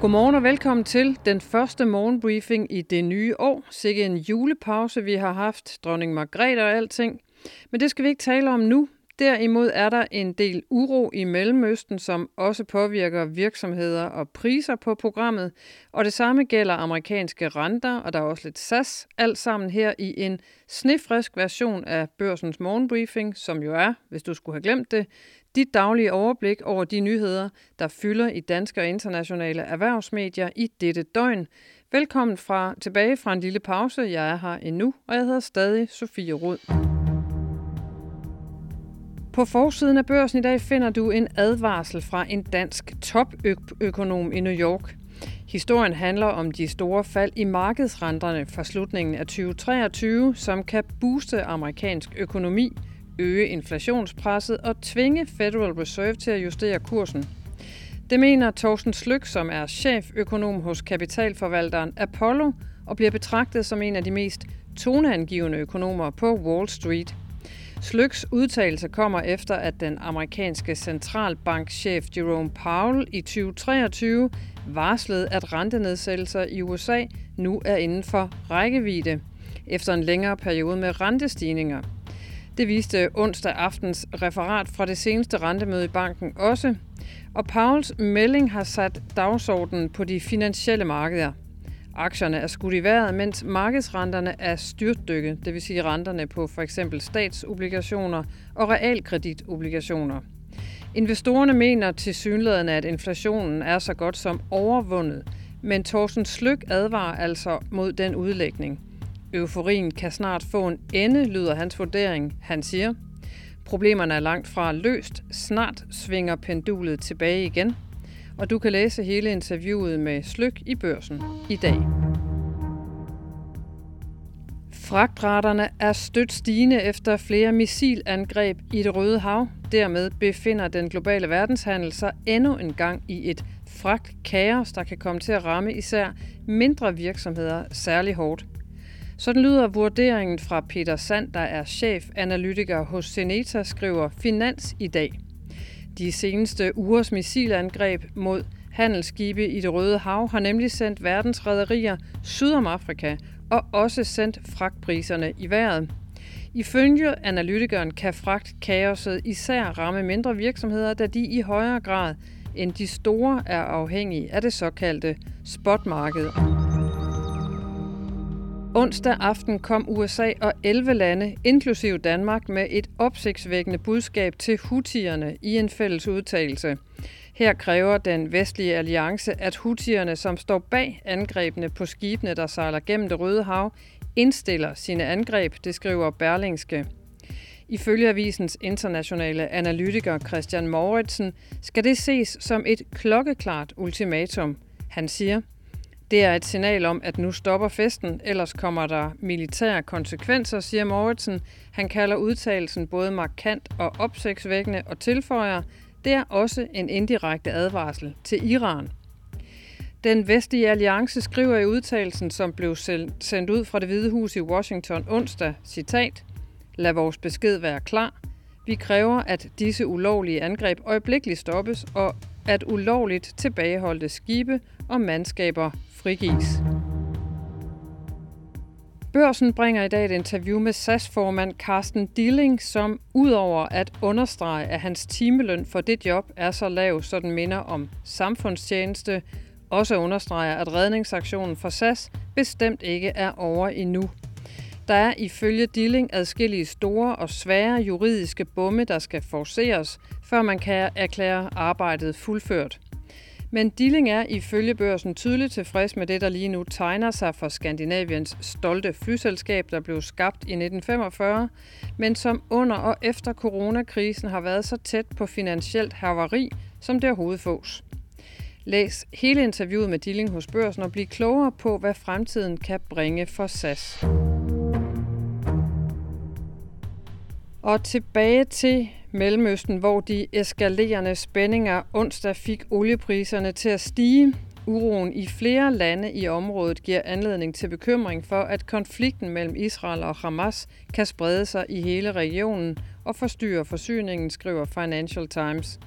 Godmorgen og velkommen til den første morgenbriefing i det nye år. Sikke en julepause, vi har haft. Dronning Margrethe og alting. Men det skal vi ikke tale om nu. Derimod er der en del uro i Mellemøsten, som også påvirker virksomheder og priser på programmet. Og det samme gælder amerikanske renter, og der er også lidt SAS. Alt sammen her i en snefrisk version af børsens morgenbriefing, som jo er, hvis du skulle have glemt det, dit daglige overblik over de nyheder, der fylder i danske og internationale erhvervsmedier i dette døgn. Velkommen fra, tilbage fra en lille pause. Jeg er her endnu, og jeg hedder stadig Sofie Rud. På forsiden af børsen i dag finder du en advarsel fra en dansk topøkonom i New York. Historien handler om de store fald i markedsrenterne fra slutningen af 2023, som kan booste amerikansk økonomi, øge inflationspresset og tvinge Federal Reserve til at justere kursen. Det mener Thorsten Slyk, som er cheføkonom hos kapitalforvalteren Apollo og bliver betragtet som en af de mest toneangivende økonomer på Wall Street. Slyks udtalelse kommer efter, at den amerikanske centralbankchef Jerome Powell i 2023 varslede, at rentenedsættelser i USA nu er inden for rækkevidde, efter en længere periode med rentestigninger. Det viste onsdag aftens referat fra det seneste rentemøde i banken også, og Pauls melding har sat dagsordenen på de finansielle markeder. Aktierne er skudt i vejret, mens markedsrenterne er styrtdykket, det vil sige renterne på for eksempel statsobligationer og realkreditobligationer. Investorerne mener til synligheden, at inflationen er så godt som overvundet, men Thorsten Slyk advarer altså mod den udlægning. Euforien kan snart få en ende, lyder hans vurdering. Han siger, problemerne er langt fra løst. Snart svinger pendulet tilbage igen. Og du kan læse hele interviewet med Slyk i børsen i dag. Fragtraterne er stødt stigende efter flere missilangreb i det Røde Hav. Dermed befinder den globale verdenshandel sig endnu en gang i et fragtkaos, der kan komme til at ramme især mindre virksomheder særlig hårdt. Sådan lyder vurderingen fra Peter Sand, der er chefanalytiker hos Seneta, skriver Finans i dag. De seneste ugers missilangreb mod handelsskibe i det Røde Hav har nemlig sendt verdens rædderier syd om Afrika og også sendt fragtpriserne i vejret. Ifølge analytikeren kan fragtkaoset især ramme mindre virksomheder, da de i højere grad end de store er afhængige af det såkaldte spotmarked. Onsdag aften kom USA og 11 lande, inklusive Danmark, med et opsigtsvækkende budskab til hutierne i en fælles udtalelse. Her kræver den vestlige alliance, at hutierne, som står bag angrebene på skibene, der sejler gennem det Røde Hav, indstiller sine angreb, det skriver Berlingske. Ifølge avisens internationale analytiker Christian Mauritsen skal det ses som et klokkeklart ultimatum. Han siger, det er et signal om, at nu stopper festen, ellers kommer der militære konsekvenser, siger Moritsen. Han kalder udtalelsen både markant og opsigtsvækkende og tilføjer, det er også en indirekte advarsel til Iran. Den vestlige alliance skriver i udtalelsen, som blev sendt ud fra det Hvide Hus i Washington onsdag, citat, Lad vores besked være klar. Vi kræver, at disse ulovlige angreb øjeblikkeligt stoppes, og at ulovligt tilbageholdte skibe og mandskaber frigives. Børsen bringer i dag et interview med SAS-formand Carsten Dilling, som udover at understrege, at hans timeløn for det job er så lav, så den minder om samfundstjeneste, også understreger, at redningsaktionen for SAS bestemt ikke er over endnu. Der er ifølge Dilling adskillige store og svære juridiske bomme, der skal forceres, før man kan erklære arbejdet fuldført. Men Dilling er ifølge børsen tydeligt tilfreds med det, der lige nu tegner sig for Skandinaviens stolte flyselskab, der blev skabt i 1945, men som under og efter coronakrisen har været så tæt på finansielt haveri, som det overhovedet fås. Læs hele interviewet med Dilling hos børsen og bliv klogere på, hvad fremtiden kan bringe for SAS. Og tilbage til Mellemøsten, hvor de eskalerende spændinger onsdag fik oliepriserne til at stige. Uroen i flere lande i området giver anledning til bekymring for, at konflikten mellem Israel og Hamas kan sprede sig i hele regionen og forstyrre forsyningen, skriver Financial Times.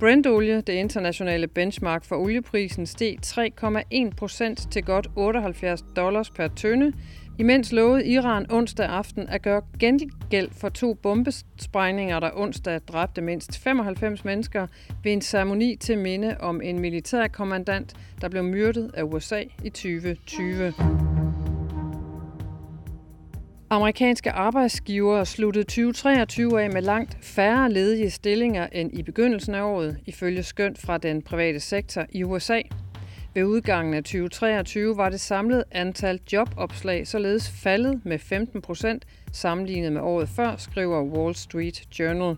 Brentolie, det internationale benchmark for olieprisen, steg 3,1 procent til godt 78 dollars per tønde, imens lovede Iran onsdag aften at gøre gengæld for to bombesprængninger, der onsdag dræbte mindst 95 mennesker ved en ceremoni til minde om en militærkommandant, der blev myrdet af USA i 2020. Amerikanske arbejdsgivere sluttede 2023 af med langt færre ledige stillinger end i begyndelsen af året, ifølge skønt fra den private sektor i USA. Ved udgangen af 2023 var det samlede antal jobopslag således faldet med 15 procent sammenlignet med året før, skriver Wall Street Journal.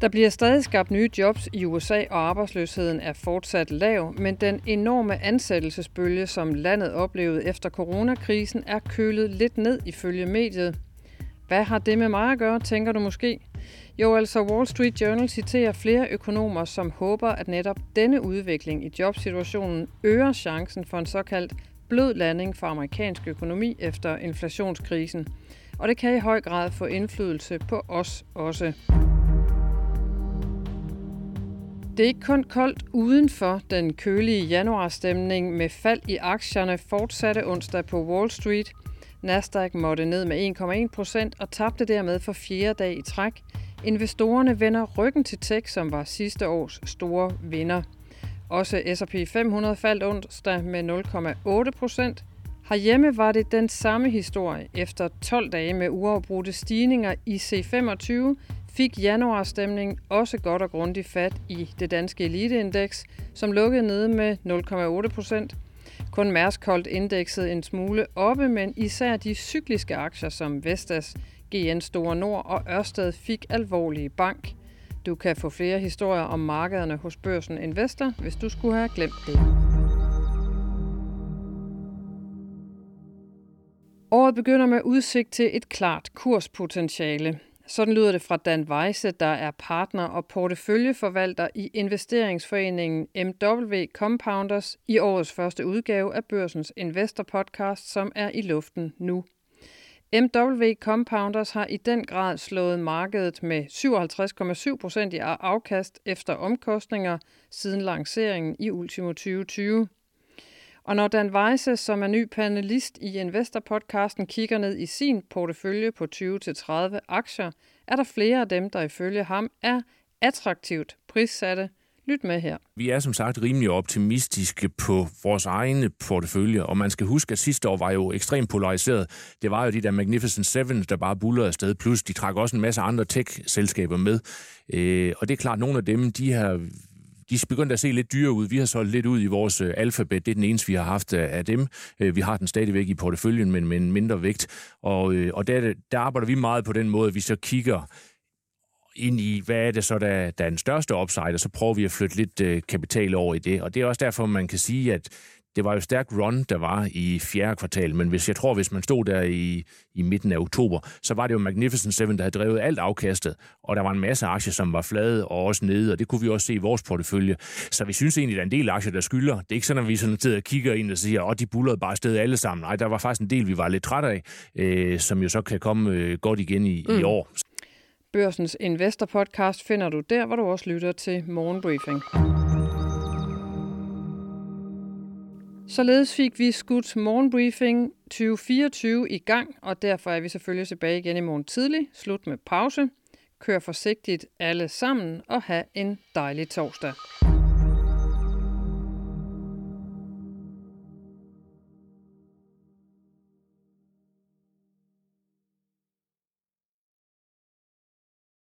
Der bliver stadig skabt nye jobs i USA, og arbejdsløsheden er fortsat lav, men den enorme ansættelsesbølge, som landet oplevede efter coronakrisen, er kølet lidt ned ifølge mediet. Hvad har det med mig at gøre, tænker du måske? Jo, altså Wall Street Journal citerer flere økonomer, som håber, at netop denne udvikling i jobsituationen øger chancen for en såkaldt blød landing for amerikansk økonomi efter inflationskrisen. Og det kan i høj grad få indflydelse på os også. Det er ikke kun koldt udenfor den kølige januarstemning med fald i aktierne fortsatte onsdag på Wall Street. Nasdaq måtte ned med 1,1 procent og tabte dermed for fjerde dag i træk. Investorerne vender ryggen til tech, som var sidste års store vinder. Også S&P 500 faldt onsdag med 0,8 procent. Herhjemme var det den samme historie. Efter 12 dage med uafbrudte stigninger i C25 fik januarstemningen også godt og grundigt fat i det danske eliteindeks, som lukkede nede med 0,8 procent. Kun Mærsk holdt indekset en smule oppe, men især de cykliske aktier som Vestas, GN Store Nord og Ørsted fik alvorlige bank. Du kan få flere historier om markederne hos Børsen Investor, hvis du skulle have glemt det. Året begynder med udsigt til et klart kurspotentiale. Sådan lyder det fra Dan Weisse, der er partner og porteføljeforvalter i investeringsforeningen MW Compounders i årets første udgave af Børsens Investor Podcast, som er i luften nu. MW Compounders har i den grad slået markedet med 57,7% i afkast efter omkostninger siden lanceringen i ultimo 2020. Og når Dan Weisse, som er ny panelist i Investor-podcasten, kigger ned i sin portefølje på 20-30 aktier, er der flere af dem, der ifølge ham er attraktivt prissatte. Lyt med her. Vi er som sagt rimelig optimistiske på vores egne portefølje, og man skal huske, at sidste år var jo ekstremt polariseret. Det var jo de der Magnificent Seven, der bare bullerede afsted, plus de trak også en masse andre tech-selskaber med. Øh, og det er klart, at nogle af dem, de har de er begyndt at se lidt dyre ud. Vi har solgt lidt ud i vores øh, alfabet. Det er den eneste, vi har haft øh, af dem. Øh, vi har den stadigvæk i porteføljen, men med en mindre vægt. Og, og der, der arbejder vi meget på den måde, at vi så kigger ind i, hvad er det så, der, der er den største upside, og så prøver vi at flytte lidt øh, kapital over i det. Og det er også derfor, man kan sige, at det var jo stærkt run, der var i fjerde kvartal, men hvis jeg tror, hvis man stod der i, i midten af oktober, så var det jo Magnificent Seven, der havde drevet alt afkastet, og der var en masse aktier, som var flade og også nede, og det kunne vi også se i vores portefølje. Så vi synes egentlig, at der er en del aktier, der skylder. Det er ikke sådan, at vi sådan sidder og kigger ind og siger, at de bullerede bare sted alle sammen. Nej, der var faktisk en del, vi var lidt trætte af, øh, som jo så kan komme øh, godt igen i, mm. i år. Børsens Investor Podcast finder du der, hvor du også lytter til Morgenbriefing. Således fik vi skudt morgenbriefing 2024 i gang, og derfor er vi selvfølgelig tilbage igen i morgen tidlig. Slut med pause. Kør forsigtigt alle sammen og have en dejlig torsdag.